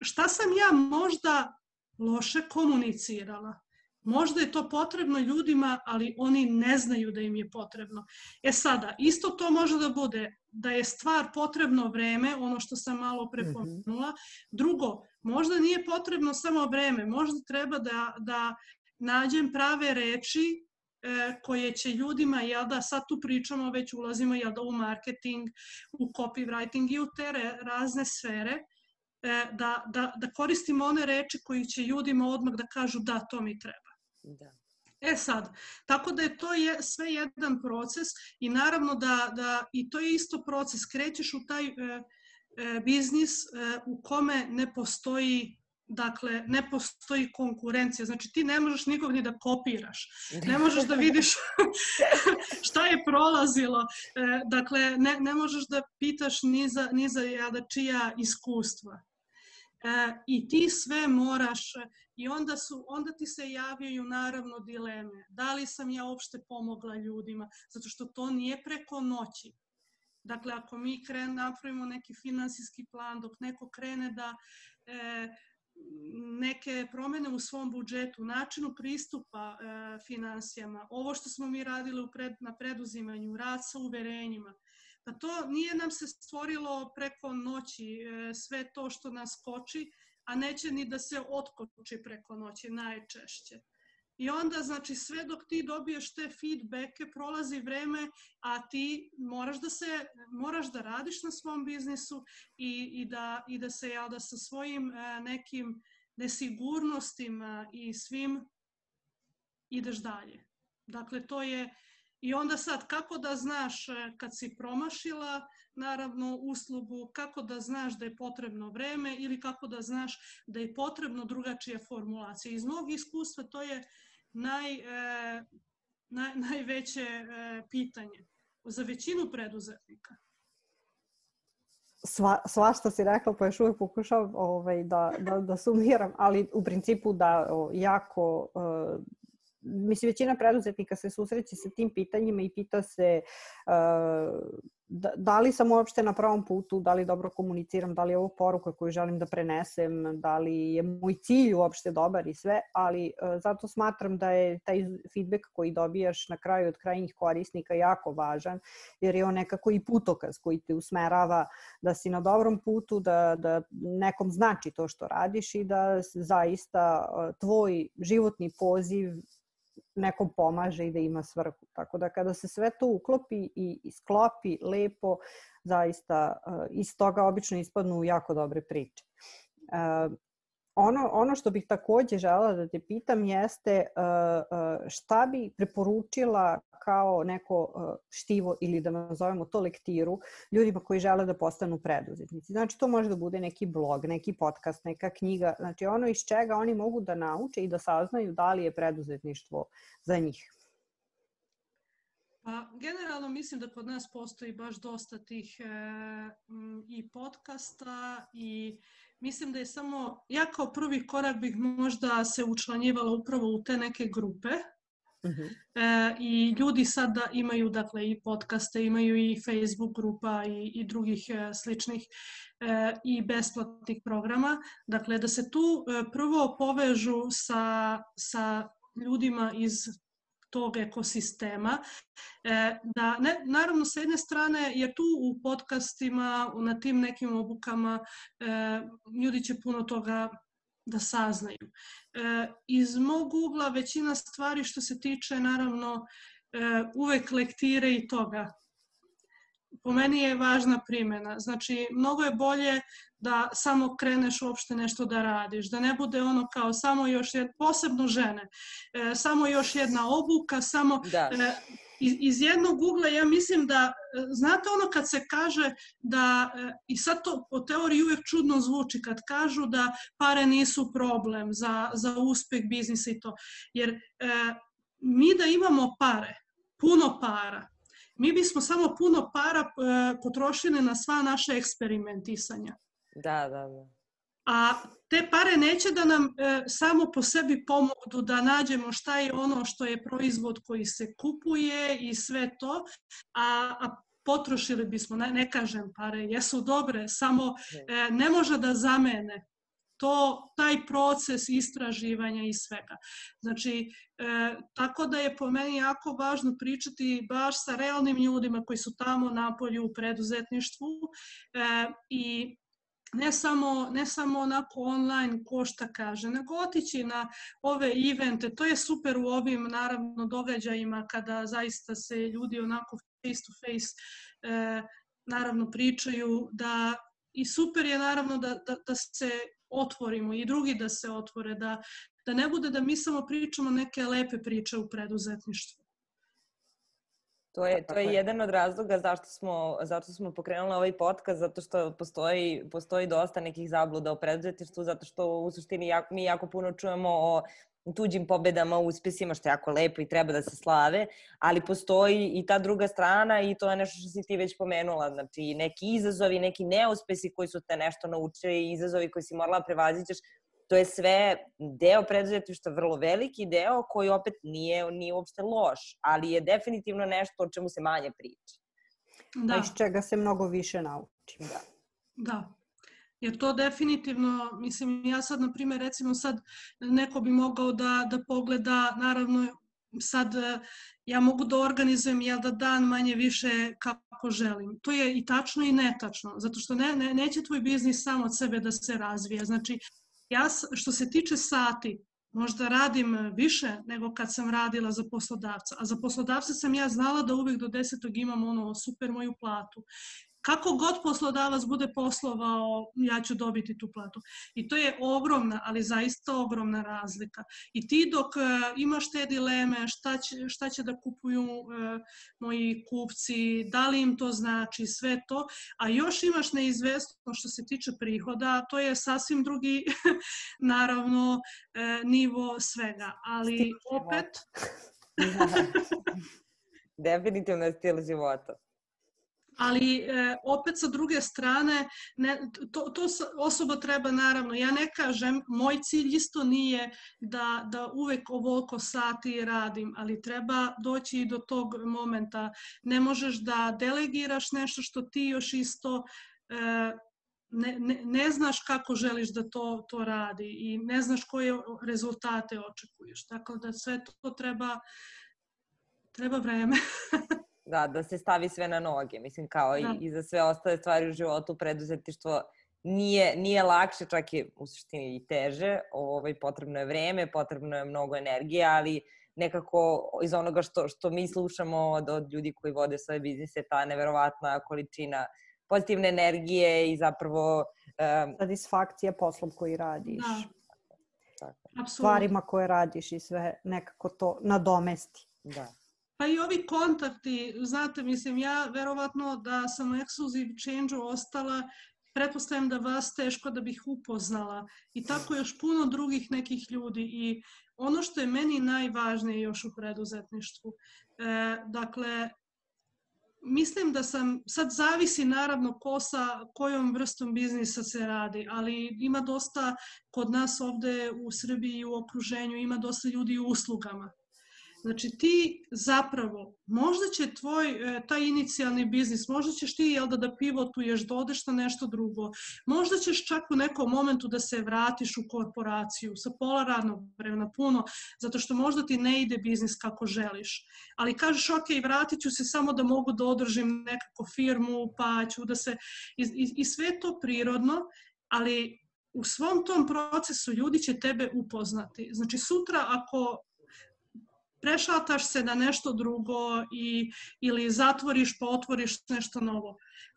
šta sam ja možda loše komunicirala. Možda je to potrebno ljudima, ali oni ne znaju da im je potrebno. E sada, isto to može da bude da je stvar potrebno vreme, ono što sam malo prepomenula. Mhm. Drugo, možda nije potrebno samo vreme, možda treba da, da nađem prave reči e, koje će ljudima, jel da sad tu pričamo, već ulazimo jel da u marketing, u copywriting i u te razne sfere, E, da, da, da koristimo one reči koji će ljudima odmah da kažu da, to mi treba. Da. E sad, tako da je to je sve jedan proces i naravno da, da i to je isto proces, krećeš u taj e, e, biznis e, u kome ne postoji Dakle, ne postoji konkurencija. Znači, ti ne možeš nikog ni da kopiraš. Ne možeš da vidiš šta je prolazilo. E, dakle, ne, ne možeš da pitaš ni za, ni za jada čija iskustva e, i ti sve moraš i onda, su, onda ti se javljaju naravno dileme. Da li sam ja uopšte pomogla ljudima? Zato što to nije preko noći. Dakle, ako mi kren, napravimo neki finansijski plan, dok neko krene da e, neke promene u svom budžetu, načinu pristupa e, finansijama, ovo što smo mi radili u pred, na preduzimanju, rad sa uverenjima, Pa to nije nam se stvorilo preko noći e, sve to što nas koči, a neće ni da se otkoči preko noći najčešće. I onda, znači, sve dok ti dobiješ te feedbacke, prolazi vreme, a ti moraš da se, moraš da radiš na svom biznisu i, i, da, i da se, ja, da sa svojim e, nekim nesigurnostima i svim ideš dalje. Dakle, to je, I onda sad, kako da znaš e, kad si promašila, naravno, uslugu, kako da znaš da je potrebno vreme ili kako da znaš da je potrebno drugačija formulacija. Iz mog iskustva to je naj, e, naj, najveće e, pitanje za većinu preduzetnika. Sva, sva što si rekla, pa još uvek pokušavam ovaj, da, da, da sumiram, ali u principu da o, jako mislim, većina preduzetnika se susreće sa tim pitanjima i pita se uh, da, da li sam uopšte na pravom putu, da li dobro komuniciram, da li je ovo poruka koju želim da prenesem, da li je moj cilj uopšte dobar i sve, ali uh, zato smatram da je taj feedback koji dobijaš na kraju od krajnjih korisnika jako važan, jer je on nekako i putokaz koji te usmerava da si na dobrom putu, da, da nekom znači to što radiš i da zaista uh, tvoj životni poziv nekom pomaže i da ima svrhu. Tako da kada se sve to uklopi i sklopi lepo, zaista uh, iz toga obično ispadnu jako dobre priče. Ono, ono što bih takođe žela da te pitam jeste uh, šta bi preporučila kao neko uh, štivo ili da nazovemo to lektiru ljudima koji žele da postanu preduzetnici. Znači to može da bude neki blog, neki podcast, neka knjiga, znači ono iz čega oni mogu da nauče i da saznaju da li je preduzetništvo za njih. Pa, generalno mislim da kod nas postoji baš dosta tih e, i podcasta i mislim da je samo, ja kao prvi korak bih možda se učlanjivala upravo u te neke grupe Uh -huh. e, I ljudi sada imaju dakle i podcaste, imaju i Facebook grupa i, i drugih e, sličnih e, i besplatnih programa. Dakle, da se tu e, prvo povežu sa, sa ljudima iz tog ekosistema. E, da, ne, naravno, sa jedne strane, jer tu u podcastima, na tim nekim obukama, e, ljudi će puno toga da saznaju. E, iz mog ugla većina stvari što se tiče naravno e, uvek lektire i toga. Po meni je važna primjena. Znači, mnogo je bolje da samo kreneš uopšte nešto da radiš, da ne bude ono kao samo još jedna, posebno žene, e, samo još jedna obuka, samo da. e, iz, iz jednog ugla ja mislim da, e, znate ono kad se kaže da, e, i sad to po teoriji uvijek čudno zvuči, kad kažu da pare nisu problem za, za uspeh biznisa i to, jer e, mi da imamo pare, puno para, mi bismo samo puno para e, potrošili na sva naše eksperimentisanja. Da, da, da. A te pare neće da nam e, samo po sebi pomogu da nađemo šta je ono što je proizvod koji se kupuje i sve to, a, a potrošili bismo, ne, ne kažem pare, jesu dobre, samo e, ne može da zamene to, taj proces istraživanja i svega. Znači, e, tako da je po meni jako važno pričati baš sa realnim ljudima koji su tamo na polju u preduzetništvu e, i ne samo, ne samo onako online ko šta kaže, nego otići na ove evente, to je super u ovim naravno događajima kada zaista se ljudi onako face to face e, naravno pričaju da i super je naravno da, da, da se otvorimo i drugi da se otvore, da, da ne bude da mi samo pričamo neke lepe priče u preduzetništvu. To je, to je jedan od razloga zašto smo, zašto smo pokrenuli ovaj podcast, zato što postoji, postoji dosta nekih zabluda o preduzetništvu, zato što u suštini jako, mi jako puno čujemo o tuđim pobedama, uspesima, što je jako lepo i treba da se slave, ali postoji i ta druga strana i to je nešto što si ti već pomenula, znači neki izazovi, neki neuspesi koji su te nešto naučili, izazovi koji si morala prevazićeš, to je sve deo preduzetništva, vrlo veliki deo koji opet nije, nije uopšte loš, ali je definitivno nešto o čemu se manje priča. Da. Iz čega se mnogo više naučim. Da. Da. Jer to definitivno, mislim, ja sad, na primjer, recimo sad neko bi mogao da, da pogleda, naravno, sad ja mogu da organizujem ja da dan manje više kako želim. To je i tačno i netačno, zato što ne, ne, neće tvoj biznis samo od sebe da se razvija. Znači, Ja, što se tiče sati, možda radim više nego kad sam radila za poslodavca. A za poslodavca sam ja znala da uvek do desetog imam ono super moju platu kako god poslodavac bude poslovao, ja ću dobiti tu platu. I to je ogromna, ali zaista ogromna razlika. I ti dok uh, imaš te dileme šta će, šta će da kupuju uh, moji kupci, da li im to znači, sve to, a još imaš neizvestno što se tiče prihoda, to je sasvim drugi, naravno, uh, nivo svega. Ali opet... Definitivno je stil života. Ali e, opet sa druge strane ne, to, to osoba treba naravno, ja ne kažem, moj cilj isto nije da, da uvek ovoliko sati radim, ali treba doći i do tog momenta. Ne možeš da delegiraš nešto što ti još isto e, ne, ne, ne znaš kako želiš da to, to radi i ne znaš koje rezultate očekuješ. Tako da sve to treba, treba vreme. da, da se stavi sve na noge. Mislim, kao da. i, i za sve ostale stvari u životu, preduzetištvo nije, nije lakše, čak je u suštini i teže. Ovaj, potrebno je vreme, potrebno je mnogo energije, ali nekako iz onoga što, što mi slušamo od, od ljudi koji vode svoje biznise, ta neverovatna količina pozitivne energije i zapravo... Um, Satisfakcija poslom koji radiš. Da. Stvarima koje radiš i sve nekako to nadomesti. Da. Pa i ovi kontakti, znate, mislim, ja verovatno da sam u Exclusive Change-u ostala, pretpostavljam da vas teško da bih upoznala i tako još puno drugih nekih ljudi i ono što je meni najvažnije još u preduzetništvu, e, dakle, mislim da sam, sad zavisi naravno ko sa kojom vrstom biznisa se radi, ali ima dosta kod nas ovde u Srbiji u okruženju, ima dosta ljudi u uslugama. Znači ti zapravo, možda će tvoj, e, taj inicijalni biznis, možda ćeš ti jel da, da pivotuješ, da odeš na nešto drugo, možda ćeš čak u nekom momentu da se vratiš u korporaciju sa pola radnog vremena puno, zato što možda ti ne ide biznis kako želiš. Ali kažeš, ok, vratit ću se samo da mogu da održim nekako firmu, pa ću da se... I, i, i sve to prirodno, ali u svom tom procesu ljudi će tebe upoznati. Znači sutra ako prešataš se na nešto drugo i, ili zatvoriš pa otvoriš nešto novo.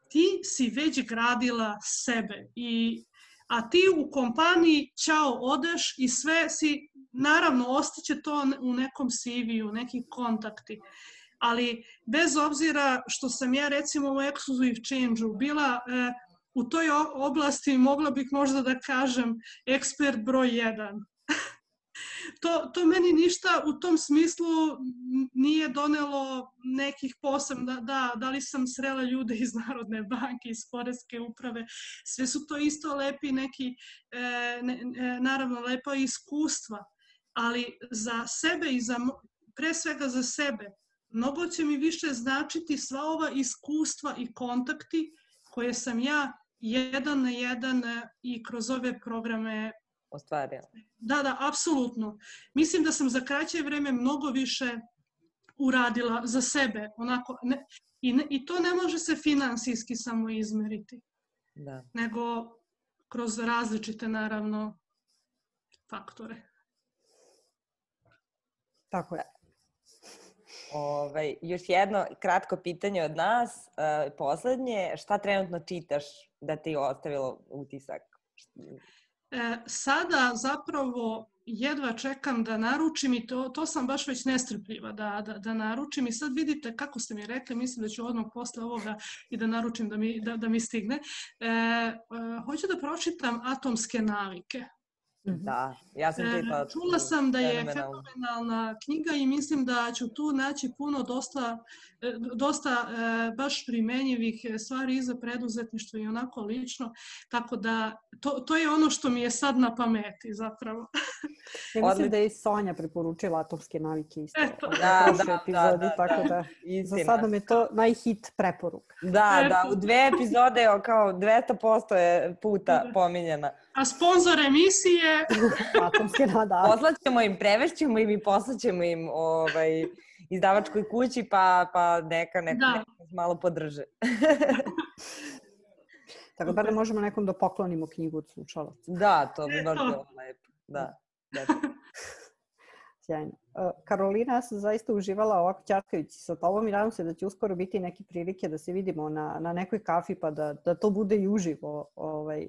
Ti si već gradila sebe i a ti u kompaniji čao odeš i sve si, naravno ostaće to u nekom CV-u, neki kontakti, ali bez obzira što sam ja recimo u Exclusive Change-u bila e, u toj oblasti mogla bih možda da kažem ekspert broj 1 to, to meni ništa u tom smislu nije donelo nekih posebno, da, da, da li sam srela ljude iz Narodne banke, iz Poreske uprave, sve su to isto lepi neki, e, ne, e, naravno lepa iskustva, ali za sebe i za, pre svega za sebe, mnogo će mi više značiti sva ova iskustva i kontakti koje sam ja jedan na jedan i kroz ove programe ostvarila. Da, da, apsolutno. Mislim da sam za kraće vreme mnogo više uradila za sebe. Onako, ne, i, ne, I to ne može se finansijski samo izmeriti. Da. Nego kroz različite, naravno, faktore. Tako je. Ovaj, još jedno kratko pitanje od nas, uh, poslednje, šta trenutno čitaš da ti je ostavilo utisak? E, sada zapravo jedva čekam da naručim i to, to sam baš već nestrpljiva da, da, da naručim i sad vidite kako ste mi rekli, mislim da ću odmah posle ovoga i da naručim da mi, da, da mi stigne. E, e, hoću da pročitam atomske navike. Da, ja sam čitala. E, čula sam da je fenomenalna knjiga i mislim da ću tu naći puno dosta, e, dosta e, baš primenjivih stvari i za preduzetništvo i onako lično, tako da to, to je ono što mi je sad na pameti zapravo. Ja mislim da je i Sonja preporučila atomske navike isto. Eto. Da, da, da, epizodi, da, da, tako da, Istina. za sad nam je to najhit preporuk. Da, Eto. da, u dve epizode kao 200% je puta da. pominjena. A sponsor emisije... Atomske nada. Poslaćemo im, prevešćemo im i poslaćemo im ovaj, izdavačkoj kući, pa, pa neka, neka, da. neka malo podrže. Tako da možemo nekom da poklonimo knjigu od slušalaca. Da, to bi baš bilo lepo. Da. Sjajno. E, Karolina, ja sam zaista uživala ovako čarkajući sa tobom i nadam se da će uskoro biti neke prilike da se vidimo na, na nekoj kafi pa da, da to bude i uživo, ovaj,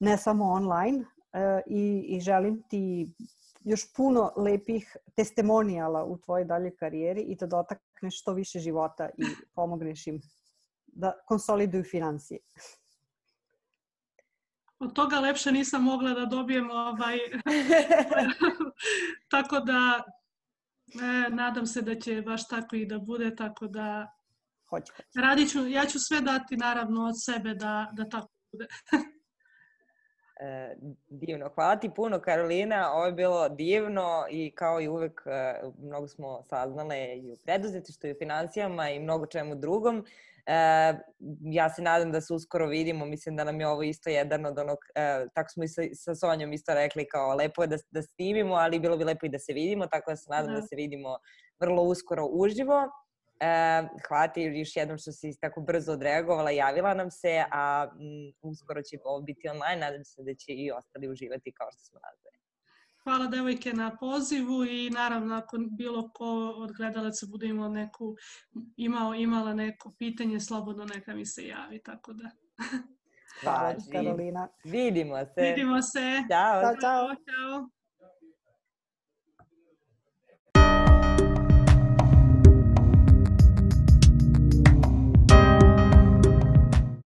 ne samo online. E, i, I želim ti još puno lepih testimonijala u tvojoj daljoj karijeri i da dotakneš što više života i pomogneš im da konsoliduju financije od toga lepše nisam mogla da dobijem ovaj tako da e, nadam se da će baš tako i da bude tako da Hoće, hoće. Radit ću, ja ću sve dati naravno od sebe da, da tako bude. E, divno. Hvala ti puno, Karolina. Ovo je bilo divno i kao i uvek e, mnogo smo saznale i u preduzetištu i u financijama i mnogo čemu drugom. E, ja se nadam da se uskoro vidimo, mislim da nam je ovo isto jedan od onog, e, tako smo i sa, sa Sonjom isto rekli kao lepo je da, da snimimo, ali bilo bi lepo i da se vidimo, tako da se nadam da, da se vidimo vrlo uskoro uživo. E, hvala ti još jednom što si tako brzo odreagovala, javila nam se, a m, uskoro će ovo biti online, nadam se da će i ostali uživati kao što smo nazvali. Hvala devojke na pozivu i naravno ako bilo ko od gledalaca bude imao neku, imao, imala neko pitanje, slobodno neka mi se javi, tako da. Hvala, Karolina. Vidimo se. Vidimo se. Ćao. Ćao, čao. Ćao.